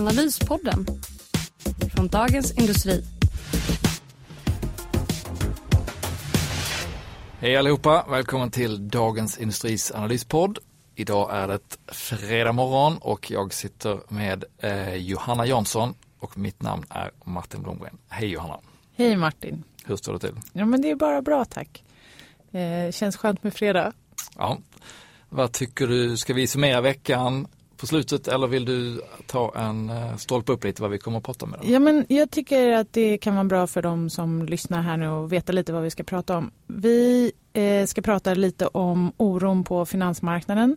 Analyspodden från Dagens Industri. Hej allihopa, välkommen till Dagens Industris analyspodd. Idag är det fredag morgon och jag sitter med eh, Johanna Jansson och mitt namn är Martin Blomgren. Hej Johanna! Hej Martin! Hur står det till? Ja men det är bara bra tack. Eh, känns skönt med fredag. Ja. Vad tycker du, ska vi summera veckan på slutet eller vill du ta en eh, stolpe upp lite vad vi kommer att prata med? Ja, men jag tycker att det kan vara bra för de som lyssnar här nu och veta lite vad vi ska prata om. Vi eh, ska prata lite om oron på finansmarknaden.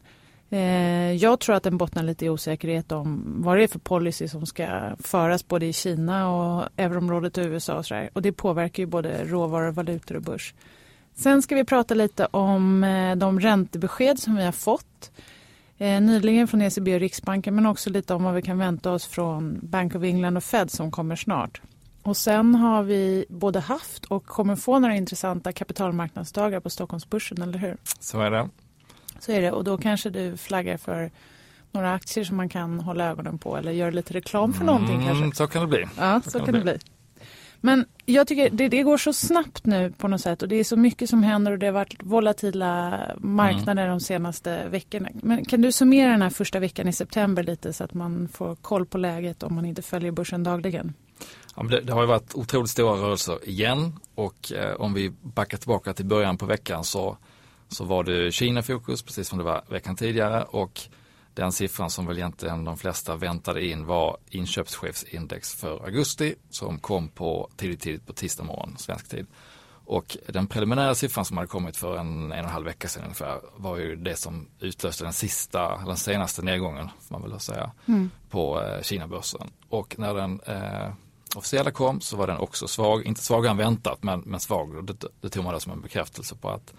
Eh, jag tror att den bottnar lite i osäkerhet om vad det är för policy som ska föras både i Kina och euroområdet och USA och sådär. Och det påverkar ju både råvaror, valutor och börs. Sen ska vi prata lite om eh, de räntebesked som vi har fått eh, nyligen från ECB och Riksbanken men också lite om vad vi kan vänta oss från Bank of England och Fed som kommer snart. Och sen har vi både haft och kommer få några intressanta kapitalmarknadsdagar på Stockholmsbörsen, eller hur? Så är det. Så är det och då kanske du flaggar för några aktier som man kan hålla ögonen på eller göra lite reklam för någonting Mm, kanske. Så kan det bli. Ja, så, kan det bli. Men jag tycker det, det går så snabbt nu på något sätt och det är så mycket som händer och det har varit volatila marknader de senaste veckorna. Men kan du summera den här första veckan i september lite så att man får koll på läget om man inte följer börsen dagligen? Ja, men det, det har ju varit otroligt stora rörelser igen och eh, om vi backar tillbaka till början på veckan så, så var det Kina-fokus precis som det var veckan tidigare och den siffran som väl egentligen de flesta väntade in var inköpschefsindex för augusti som kom på tidigt, tidigt på tisdag morgon svensk tid. Och den preliminära siffran som hade kommit för en, en och en halv vecka sedan ungefär var ju det som utlöste den sista, den senaste nedgången, får man väl säga, på eh, Kina-börsen. Och när den eh, officiella kom så var den också svag, inte svagare än väntat men, men svag. Det, det tog man då som en bekräftelse på att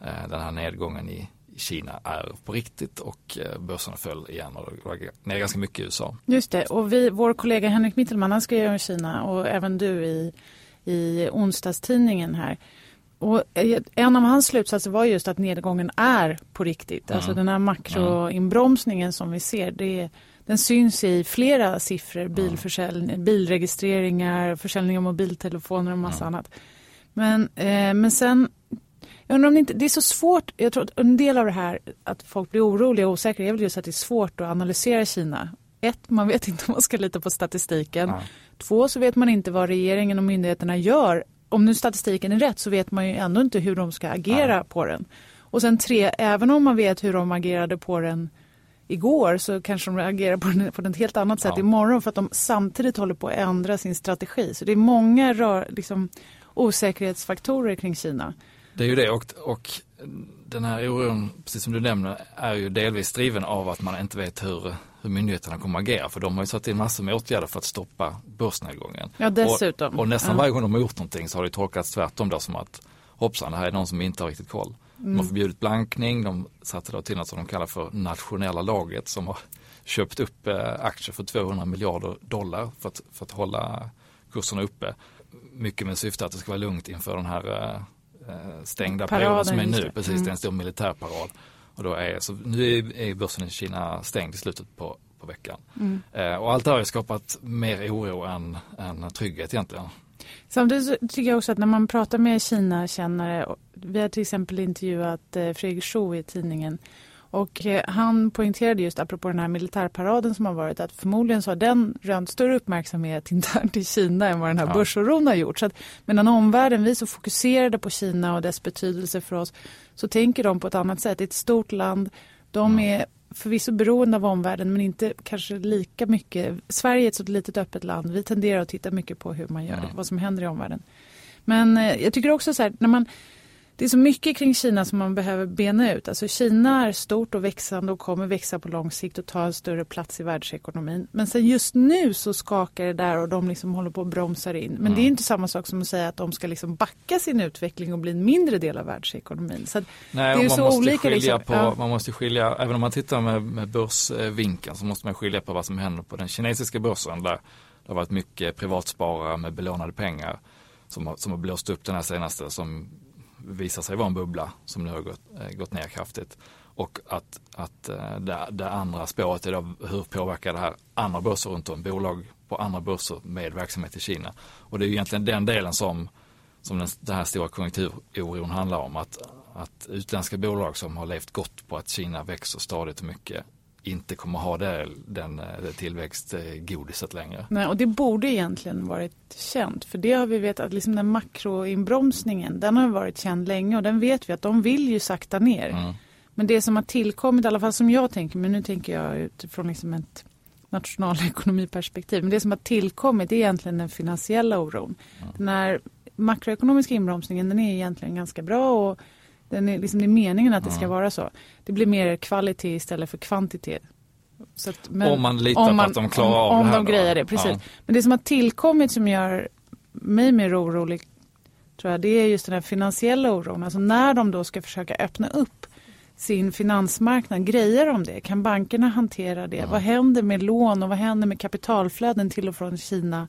eh, den här nedgången i Kina är på riktigt och eh, börserna föll igen och det var ner ganska mycket i USA. Just det, och vi, vår kollega Henrik Mittelman han skrev om Kina och även du i, i onsdagstidningen här. Och eh, en av hans slutsatser var just att nedgången är på riktigt. Mm. Alltså den här makroinbromsningen som vi ser, det, den syns i flera siffror. Bilförsäljning, bilregistreringar, försäljning av mobiltelefoner och massa annat. Men, eh, men sen, jag undrar om det inte, det är så svårt, jag tror att en del av det här att folk blir oroliga och osäkra är väl just att det är svårt att analysera Kina. Ett, man vet inte om man ska lita på statistiken. Ja. Två, så vet man inte vad regeringen och myndigheterna gör. Om nu statistiken är rätt så vet man ju ändå inte hur de ska agera på den. Och sen tre, även om man vet hur de agerade på den igår så kanske de agerar på, den, på ett helt annat sätt Ja. imorgon för att de samtidigt håller på att ändra sin strategi. Så det är många rör, liksom, osäkerhetsfaktorer kring Kina. Det är ju det och, och den här oron, precis som du nämner, är ju delvis driven av att man inte vet hur, hur myndigheterna kommer att agera. För de har ju satt in massor med åtgärder för att stoppa börsnedgången. Ja, dessutom. Och, och nästan Ja. varje gång de har gjort någonting så har det tolkats tvärtom då som att hoppsan, det här är någon som inte har riktigt koll. De Mm. har förbjudit blankning, de satte då till något som de kallar för nationella laget som har köpt upp eh, aktier för 200 miljarder dollar för att, för att hålla kurserna uppe. Mycket med syfte att det ska vara lugnt inför den här eh, stängda Paraden, perioden som är nu. Precis, Mm. det är en stor militärparad. Och då är, så nu är, börsen i Kina stängd i slutet på, på veckan. Mm. Eh, och allt det här har skapat mer oro än, än trygghet egentligen. Samtidigt tycker jag också att när man pratar med Kina-kännare, vi har till exempel intervjuat eh, Fredrik Schou i tidningen och eh, han poängterade just apropå den här militärparaden som har varit att förmodligen så har den rönt större uppmärksamhet internt i Kina än vad den här Ja. börsoron har gjort. Så att, medan omvärlden, vi så fokuserade på Kina och dess betydelse för oss, så tänker de på ett annat sätt. Det är ett stort land, de är förvisso beroende av omvärlden men inte kanske lika mycket. Sverige är ett så litet öppet land. Vi tenderar att titta mycket på hur man gör, Mm. vad som händer i omvärlden. Men eh, jag tycker också så här, när man det är så mycket kring Kina som man behöver bena ut. Alltså Kina är stort och växande och kommer växa på lång sikt och ta en större plats i världsekonomin. Men sen just nu så skakar det där och de liksom håller på att bromsar in. Men mm. det är inte samma sak som att säga att de ska liksom backa sin utveckling och bli en mindre del av världsekonomin. Så Nej, det är så måste olika. Skilja liksom. på, ja. Man måste skilja, även om man tittar med, med börsvinkeln så måste man skilja på vad som händer på den kinesiska börsen där det har varit mycket privatsparare med belånade pengar som har, som har blåst upp den här senaste som visar sig vara en bubbla som nu har gått, eh, gått ner kraftigt. Och att, att eh, det, det andra spåret är då hur påverkar det här andra börser runt om, bolag på andra börser med verksamhet i Kina. Och det är egentligen den delen som, som den, den här stora konjunkturoron handlar om. Att, att utländska bolag som har levt gott på att Kina växer stadigt och mycket inte kommer ha det, den, eh, tillväxtgodiset längre. Nej, och det borde egentligen varit känt. För det har vi vetat, liksom den makroinbromsningen, den har varit känd länge och den vet vi att de vill ju sakta ner. Mm. Men det som har tillkommit, i alla fall som jag tänker, men nu tänker jag utifrån liksom ett nationalekonomiperspektiv. Men det som har tillkommit är egentligen den finansiella oron. Mm. Den här makroekonomiska inbromsningen den är egentligen ganska bra och den är, liksom, det är meningen att det ska vara så. Det blir mer kvalitet istället för kvantitet. Att, men, om man litar om man, på att de klarar om, av om det här. Om de grejer det, precis. Ja. Men det som har tillkommit som gör mig mer orolig tror jag, det är just den här finansiella oron. Alltså när de då ska försöka öppna upp sin finansmarknad, grejer de det? Kan bankerna hantera det? Ja. Vad händer med lån och vad händer med kapitalflöden till och från Kina?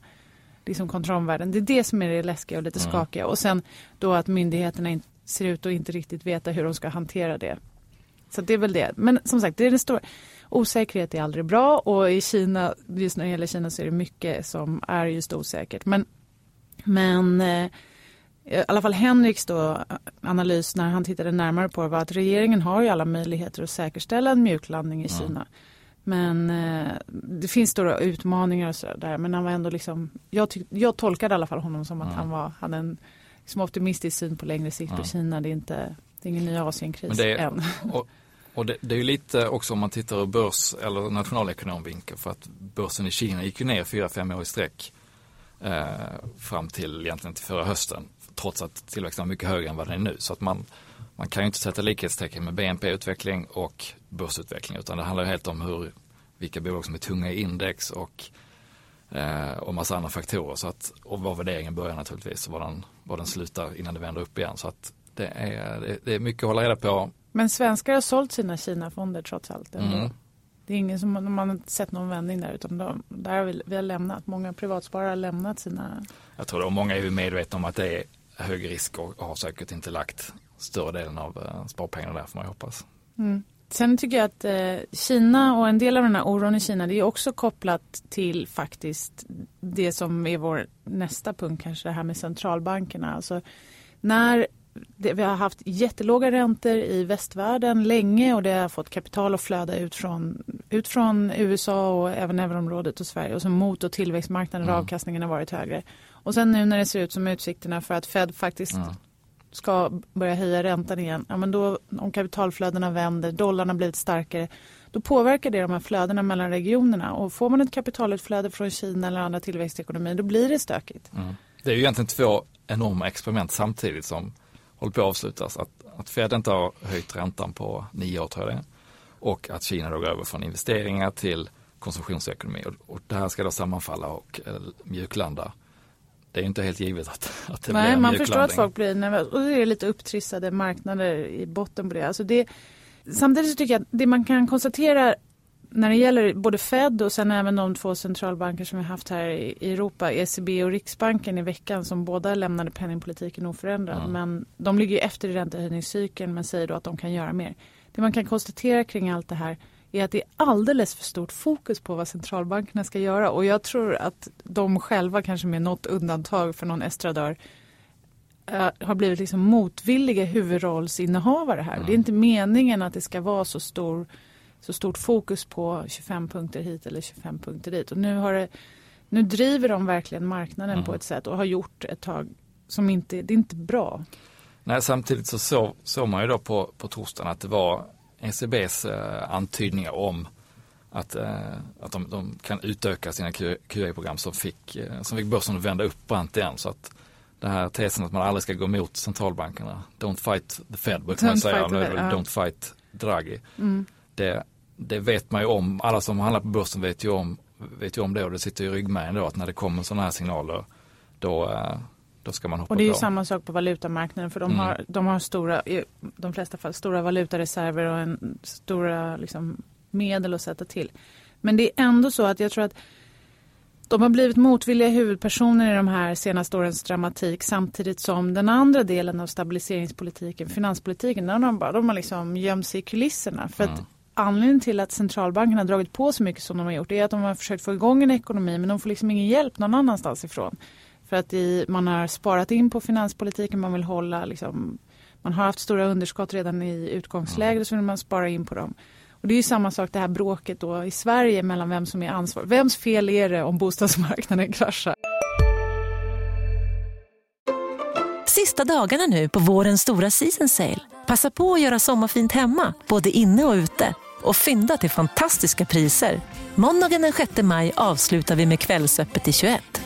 Liksom kontrollvärlden. Det är det som är det läskiga och lite ja. skakiga. Och sen då att myndigheterna inte ser ut att inte riktigt veta hur de ska hantera det. Så det är väl det. Men som sagt, det är det stora. Osäkerhet är aldrig bra och i Kina, just när det gäller Kina så är det mycket som är just osäkert. Men, men eh, i alla fall Henriks då, analys när han tittade närmare på det var att regeringen har ju alla möjligheter att säkerställa en mjuklandning i ja. Kina. Men eh, det finns stora utmaningar och sådär. Men han var ändå liksom, jag, tyck, jag tolkade i alla fall honom som att ja. han var, hade en liksom optimistisk syn på längre sikt på Kina. Det är, inte, det är ingen ny Asienkris än. Och, och det, det, är ju lite också om man tittar ur börs eller nationalekonomvinkel för att börsen i Kina gick ju ner 4-5 år i sträck eh, fram till egentligen till förra hösten. Trots att tillväxten var mycket högre än vad den är nu. Så att man, man kan ju inte sätta likhetstecken med BNP-utveckling och börsutveckling utan det handlar helt om hur, vilka bolag som är tunga i index och eh, och massa andra faktorer. Så att, och var värderingen börjar naturligtvis och var den, var den slutar innan det vänder upp igen. Så att det är, det, är mycket att hålla reda på. Men svenskar har sålt sina Kina-fonder trots allt. Mm. Det är ingen som man har sett någon vändning där utan de, där har vi, vi har lämnat. Många privatsparare har lämnat sina. Jag tror det och många är ju medvetna om att det är hög risk och har säkert inte lagt större delen av uh, sparpengarna där får man ju hoppas. Mm. Sen tycker jag att eh, Kina och en del av den här oron i Kina det är också kopplat till faktiskt det som är vår nästa punkt kanske det här med centralbankerna. Alltså när det, vi har haft jättelåga räntor i västvärlden länge och det har fått kapital att flöda ut från, ut från USA och även euroområdet och Sverige och så mot och tillväxtmarknaden mm. avkastningen har varit högre. Och sen nu när det ser ut som utsikterna för att Fed faktiskt mm ska börja höja räntan igen, ja, men då, om kapitalflödena vänder, dollarn har blivit starkare, då påverkar det de här flödena mellan regionerna. Och får man ett kapitalutflöde från Kina eller andra tillväxtekonomier, då blir det stökigt. Mm. Det är ju egentligen två enorma experiment samtidigt som håller på att avslutas. Att, att Fed inte har höjt räntan på nio år tror jag det är. Och att Kina då går över från investeringar till konsumtionsekonomi. Och, och det här ska då sammanfalla och eh, mjuklanda det är inte helt givet att, att det Nej, blir en man förstår att folk blir nervösa. Och det är lite upptrissade marknader i botten på det. Alltså det. Samtidigt tycker jag att det man kan konstatera när det gäller både Fed och sen även de två centralbanker som vi haft här i Europa, ECB och Riksbanken i veckan som båda lämnade penningpolitiken oförändrad. Mm. Men de ligger efter i räntehöjningscykeln men säger då att de kan göra mer. Det man kan konstatera kring allt det här är att det är alldeles för stort fokus på vad centralbankerna ska göra. Och jag tror att de själva, kanske med något undantag för någon estradör, äh, har blivit liksom motvilliga huvudrollsinnehavare här. Mm. Det är inte meningen att det ska vara så, stor, så stort fokus på 25 punkter hit eller 25 punkter dit. Och nu, har det, nu driver de verkligen marknaden mm. på ett sätt och har gjort ett tag som inte, det är inte bra. Nej, samtidigt så såg så man ju då på, på torsdagen att det var ECBs eh, antydningar om att, eh, att de, de, kan utöka sina QE-program som fick, eh, som fick börsen att vända upp brant igen. Så att det här tesen att man aldrig ska gå emot centralbankerna. Don't fight the Fed brukar man säga. Fed, ja. Don't fight Draghi. Mm. Det, det vet man ju om. Alla som handlar på börsen vet ju om, vet ju om det och det sitter i ryggmärgen då att när det kommer sådana här signaler då, då ska man hoppa Och det är samma sak på valutamarknaden för de, mm. har, de har stora, i de flesta fall stora valutareserver och en stora liksom, medel att sätta till. Men det är ändå så att jag tror att de har blivit motvilliga huvudpersoner i de här senaste årens dramatik samtidigt som den andra delen av stabiliseringspolitiken, finanspolitiken, där de, bara, de har liksom gömt sig i kulisserna. För mm. att anledningen till att centralbankerna har dragit på så mycket som de har gjort är att de har försökt få igång en ekonomi men de får liksom ingen hjälp någon annanstans ifrån. För att i, man har sparat in på finanspolitiken, man vill hålla liksom, man har haft stora underskott redan i utgångsläget så vill man spara in på dem. Och det är ju samma sak det här bråket då i Sverige mellan vem som är ansvarig. Vems fel är det om bostadsmarknaden kraschar? Sista dagarna nu på vårens stora season sale. Passa på att göra sommarfint hemma, både inne och ute. Och fynda till fantastiska priser. Måndagen den 6 maj avslutar vi med Kvällsöppet i 21.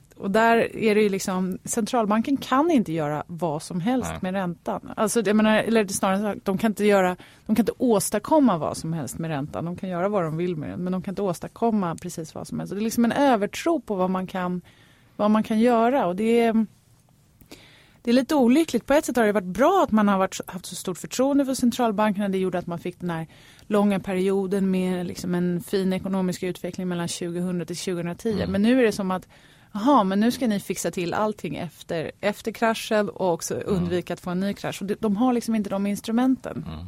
och där är det ju liksom, centralbanken kan inte göra vad som helst Nej. med räntan. Alltså, jag menar, eller snarare de kan, inte göra, de kan inte åstadkomma vad som helst med räntan. De kan göra vad de vill med den men de kan inte åstadkomma precis vad som helst. det är liksom en övertro på vad man kan, vad man kan göra och det är, det är lite olyckligt. På ett sätt har det varit bra att man har varit, haft så stort förtroende för centralbankerna. Det gjorde att man fick den här långa perioden med liksom en fin ekonomisk utveckling mellan 2000 till 2010. Mm. Men nu är det som att Jaha, men nu ska ni fixa till allting efter, efter kraschen och också mm. undvika att få en ny krasch. Och de, har liksom inte de instrumenten. Mm.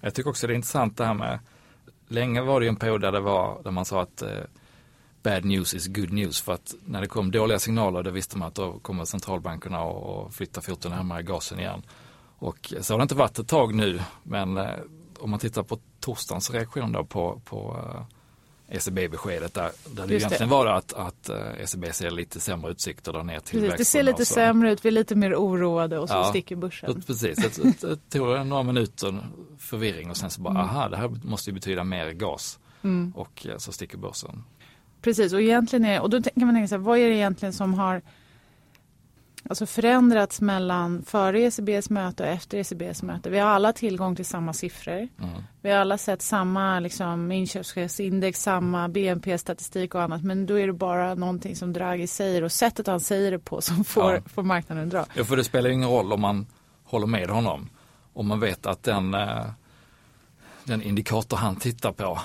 Jag tycker också det är intressant det här med, länge var det en period där det var, där man sa att eh, bad news is good news. För att när det kom dåliga signaler då visste man att då kommer centralbankerna och flytta foten närmare gasen igen. Och så har det inte varit ett tag nu, men eh, om man tittar på torsdagens reaktion då på, på eh, ECB-beskedet där, där det egentligen det. var att, att ECB eh, ser lite sämre utsikter där ner till Det ser lite sämre ut, vi är lite mer oroade och så ja, sticker börsen. Precis, det, det tog några minuter förvirring och sen så bara mm. aha, det här måste ju betyda mer gas. Mm. Och eh, så sticker börsen. Precis, och egentligen är, och då kan man tänka sig, vad är det egentligen som har alltså förändrats mellan före ECBs möte och efter ECBs möte. Vi har alla tillgång till samma siffror. Mm. Vi har alla sett samma liksom, inköpschefsindex, samma BNP-statistik och annat. Men då är det bara någonting som Draghi säger och sättet han säger det på som får, ja. får marknaden dra. Ja, för det spelar ingen roll om man håller med honom. Om man vet att den, eh, den indikator han tittar på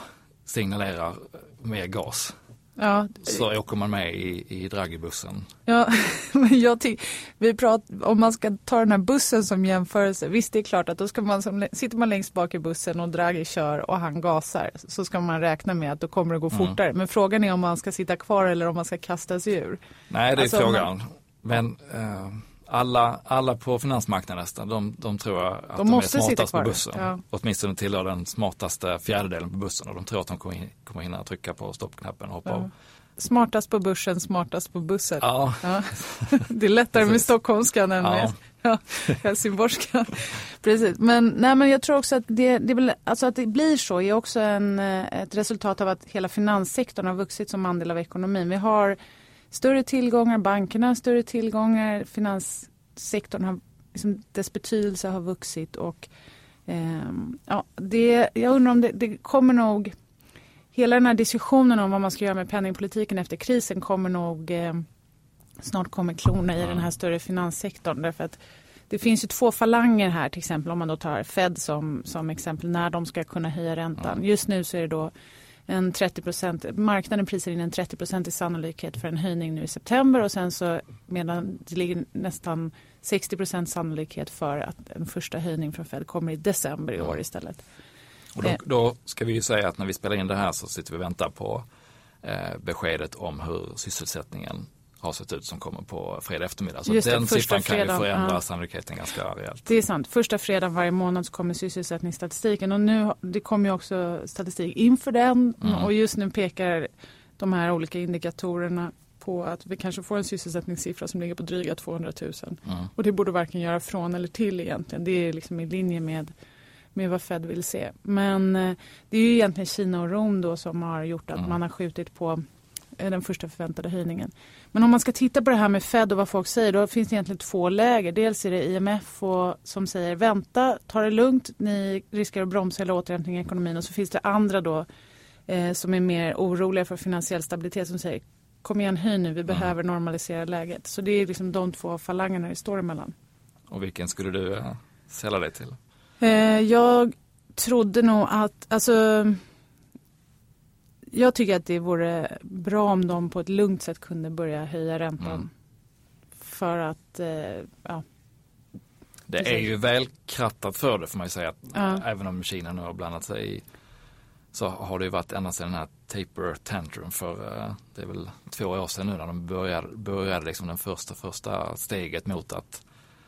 signalerar mer gas. Ja. Så åker man med i, i Draghi-bussen. Ja, men jag vi pratar, om man ska ta den här bussen som jämförelse. Visst, det är klart att då ska man som, sitter man längst bak i bussen och Draghi kör och han gasar. Så ska man räkna med att då kommer det gå mm. fortare. Men frågan är om man ska sitta kvar eller om man ska kasta sig ur. Nej, det är alltså, frågan. Man, men uh alla, alla på finansmarknaden nästan, de, de tror att de, de är smartast på bussen. Ja. Åtminstone tillhör den smartaste fjärdedelen på bussen och de tror att de kommer, kommer hinna trycka på stoppknappen och hoppa ja. av. Smartast på börsen, smartast på bussen. Ja. ja. Det är lättare med stockholmskan än med ja, helsingborskan. Precis. Men, nej, men jag tror också att det, det, alltså att det blir så är också en, eh, ett resultat av att hela finanssektorn har vuxit som andel av ekonomin. Vi har större tillgångar, bankerna har större tillgångar, finanssektorn har, liksom, dess betydelse har vuxit och eh, ja, det, jag undrar om det, det kommer nog hela den här diskussionen om vad man ska göra med penningpolitiken efter krisen kommer nog eh, snart kommer klona i den här större finanssektorn. Därför att det finns ju två falanger här till exempel om man då tar Fed som, som exempel när de ska kunna höja räntan. Just nu så är det då en 30 marknaden prisar in en 30 i sannolikhet för en höjning nu i september och sen så medan det ligger nästan 60% sannolikhet för att en första höjning från Fed kommer i december i år istället. Och då, då ska vi ju säga att när vi spelar in det här så sitter vi och väntar på eh, beskedet om hur sysselsättningen har sett ut som kommer på fredag eftermiddag. Så Just det, den första siffran kan ju förändra ja. sannolikheten ganska rejält. Det är sant. Första fredagen varje månad så kommer sysselsättningsstatistiken och nu det kommer ju också statistik inför den Mm. och just nu pekar de här olika indikatorerna på att vi kanske får en sysselsättningssiffra som ligger på dryga 200 000. Mm. Och det borde varken göra från eller till egentligen. Det är liksom i linje med, med vad Fed vill se. Men eh, det är ju egentligen Kina och Rom då som har gjort att Mm. man har skjutit på den första förväntade höjningen. Men om man ska titta på det här med Fed och vad folk säger då finns det egentligen två läger. Dels är det IMF och, som säger vänta, ta det lugnt, ni riskerar att bromsa hela återhämtningen i ekonomin. Och så finns det andra då eh, som är mer oroliga för finansiell stabilitet som säger kom igen höj nu, vi behöver normalisera läget. Så det är liksom de två falangerna det står emellan. Och vilken skulle du eh, sälla dig till? Eh, jag trodde nog att, alltså jag tycker att det vore bra om de på ett lugnt sätt kunde börja höja räntan. Mm. För att, eh, ja, Det Precis. är ju väl krattat för det får man ju säga. Att Ja. Även om Kina nu har blandat sig i så har det ju varit ända sedan den här taper tantrum för eh, det är väl två år sedan nu när de började, började liksom den första, första steget mot att,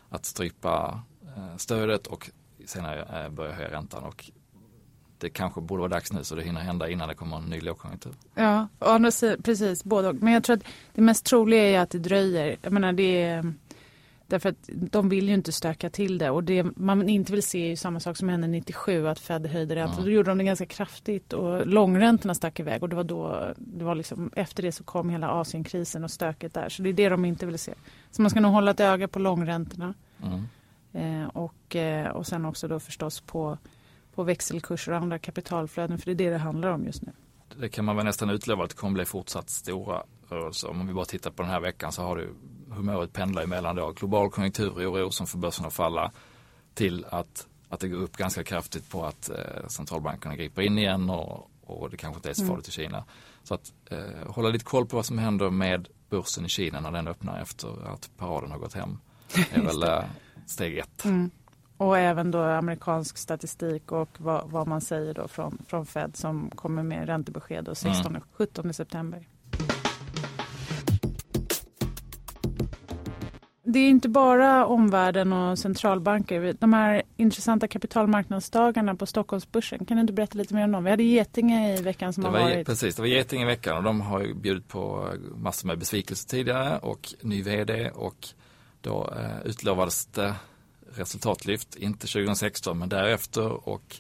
att strypa eh, stödet och senare eh, börja höja räntan och det kanske borde vara dags nu så det hinner hända innan det kommer en ny lågkonjunktur. ja sidan, precis både och. Men jag tror att det mest troliga är att det dröjer. Jag menar det är, därför att de vill ju inte stöka till det och det man inte vill se är ju samma sak som hände 97 att Fed höjde räntan. Ja. Då gjorde de det ganska kraftigt och långräntorna stack iväg och det var då, det var liksom efter det så kom hela Asienkrisen och stöket där. Så det är det de inte vill se. Så man ska nog hålla ett öga på långräntorna. Mm. Eh, och, eh, och sen också då förstås på, på växelkurser och andra kapitalflöden för det är det det handlar om just nu. Det kan man väl nästan utlova att det kommer bli fortsatt stora rörelser. Om vi bara tittar på den här veckan så har du humöret pendlar ju mellan då global konjunkturoro som får börsen att falla till att, att det går upp ganska kraftigt på att eh, centralbankerna griper in igen och, och det kanske inte är så Mm. farligt i Kina. Så att eh, hålla lite koll på vad som händer med börsen i Kina när den öppnar efter att paraden har gått hem. är väl eh, steg ett. Mm. Och även då amerikansk statistik och vad, vad man säger då från, från Fed som kommer med räntebesked då 16 och 17 september. Det är inte bara omvärlden och centralbanker. De här intressanta kapitalmarknadsdagarna på Stockholmsbörsen, kan du inte berätta lite mer om dem? Vi hade Getinge i veckan som Det har var, varit. precis, det var Geting i veckan och de har ju bjudit på massor med besvikelser tidigare och ny vd och då eh, utlovades det resultatlyft, inte 2016 men därefter och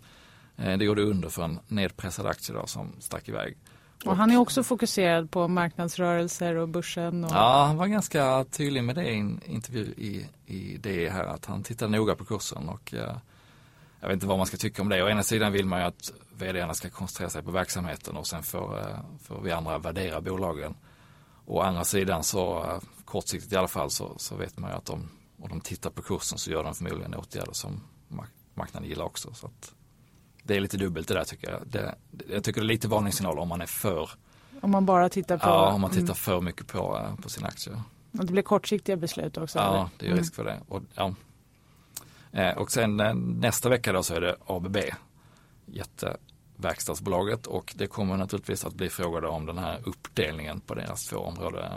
eh, det gjorde under för en nedpressad aktie då som stack iväg. Och han är också fokuserad på marknadsrörelser och börsen. Och... Ja, han var ganska tydlig med det i en intervju i, i det här att han tittade noga på kursen och eh, jag vet inte vad man ska tycka om det. Å ena sidan vill man ju att vdarna ska koncentrera sig på verksamheten och sen får, eh, får vi andra värdera bolagen. Å andra sidan så kortsiktigt i alla fall så, så vet man ju att de, om de tittar på kursen så gör de förmodligen åtgärder som mark- marknaden gillar också. Så det är lite dubbelt det där tycker jag. Det, jag tycker det är lite varningssignal om man är för, Om man bara tittar på... ja, om man tittar Mm. för mycket på, eh, på sina aktier. Och det blir kortsiktiga beslut också. eller? Ja, det är ju Mm. risk för det. Och, ja. eh, och sen eh, nästa vecka då så är det ABB, jätteverkstadsbolaget och det kommer naturligtvis att bli frågor om den här uppdelningen på deras två områden,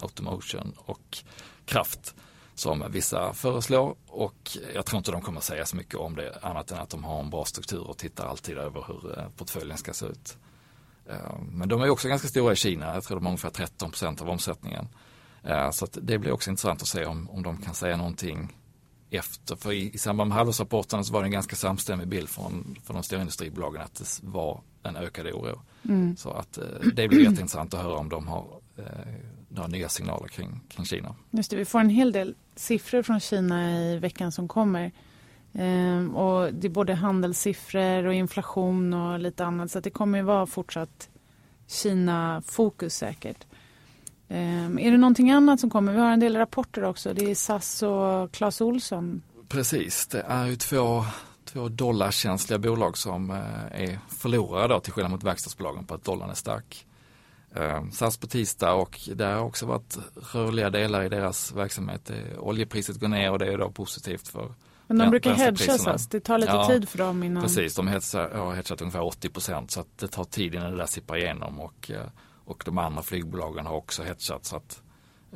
automotion och kraft som vissa föreslår och jag tror inte de kommer säga så mycket om det annat än att de har en bra struktur och tittar alltid över hur eh, portföljen ska se ut. Eh, Men de är också ganska stora i Kina, jag tror de har ungefär 13 procent av omsättningen. Eh, Så det blir också intressant att se om, om de kan säga någonting efter. För i, i samband med halvårsrapporten så var det en ganska samstämmig bild från, från de stora industribolagen att det var en ökad oro. Mm. Så att det blir jätteintressant att höra om de har några nya signaler kring, kring Kina. Just det, vi får en hel del siffror från Kina i veckan som kommer. Ehm, och det är både handelssiffror och inflation och lite annat. Så det kommer ju vara fortsatt Kina-fokus säkert. Ehm, är det någonting annat som kommer? Vi har en del rapporter också. Det är SAS och Clas Olsson. Precis, det är ju två, två dollarkänsliga bolag som eh, är förlorare då till skillnad mot verkstadsbolagen på att dollarn är stark. Eh, SAS på tisdag och det har också varit rörliga delar i deras verksamhet. Oljepriset går ner och det är då positivt för Men de brukar hedga. SAS. Det tar lite Ja, tid för dem innan. Precis, de hedgar- har hedgat ungefär 80 procent så att det tar tid innan det där sipprar igenom och, eh, och de andra flygbolagen har också hedgat så att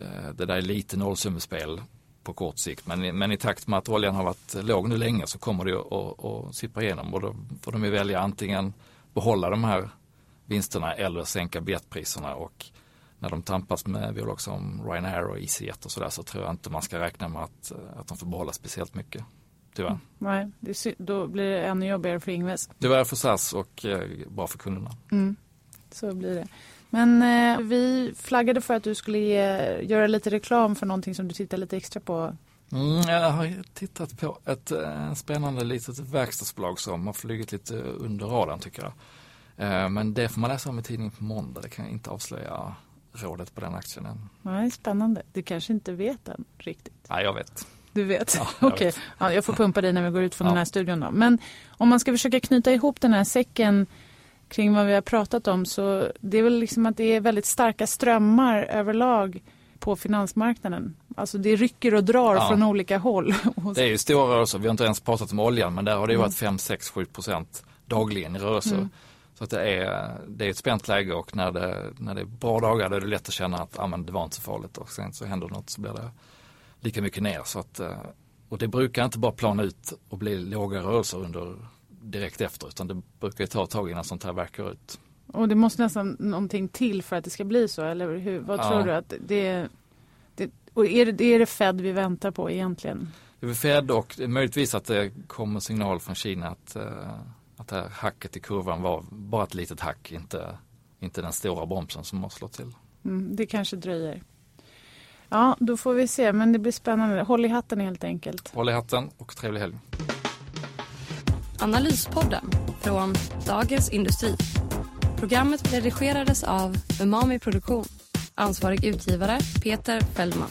eh, det där är lite nollsummespel på kort sikt. Men, men i takt med att oljan har varit låg nu länge så kommer det att, sippra igenom och då får de ju välja antingen behålla de här vinsterna eller sänka biljettpriserna och när de tampas med bolag som Ryanair och EasyJet och sådär så tror jag inte man ska räkna med att, att de får behålla speciellt mycket. Tyvärr. Nej, det, då blir det ännu jobbigare för Ingves. Tyvärr för SAS och eh, bra för kunderna. Mm, så blir det. Men eh, vi flaggade för att du skulle ge, göra lite reklam för någonting som du tittar lite extra på. Mm, jag har tittat på ett eh, spännande litet verkstadsbolag som har flugit lite under radarn tycker jag. Eh, men det får man läsa om i tidningen på måndag. Det kan jag inte avslöja rådet på den aktien än. Nej, spännande. Du kanske inte vet än riktigt? Nej, jag vet. Du vet? Ja, Okej, okay. ja, jag får pumpa dig när vi går ut från ja. den här studion då. Men om man ska försöka knyta ihop den här säcken kring vad vi har pratat om så det är väl liksom att det är väldigt starka strömmar överlag på finansmarknaden. Alltså det rycker och drar ja. från olika håll. Det är ju stora rörelser. Vi har inte ens pratat om oljan men där har det mm. varit 5, 6, 7 procent dagligen i rörelser. Mm. Så att det, är, det är ett spänt läge och när det, när det är bra dagar då är det lätt att känna att ah, men det var inte så farligt och sen så händer något så blir det lika mycket ner. Så att, eh, och det brukar inte bara plana ut och bli låga rörelser under direkt efter utan det brukar ta ett tag innan sånt här verkar ut. Och det måste nästan någonting till för att det ska bli så eller hur? Vad ja. tror du att det, det och är det, är det Fed vi väntar på egentligen? Det är Fed och möjligtvis att det kommer signal från Kina att, uh, att det här hacket i kurvan var bara ett litet hack, inte, inte den stora bromsen som har slått till. Mm, det kanske dröjer. Ja, då får vi se. Men det blir spännande. Håll i hatten helt enkelt. Håll i hatten och trevlig helg. Analyspodden från Dagens Industri. Programmet redigerades av Umami Produktion. Ansvarig utgivare Peter Fellman.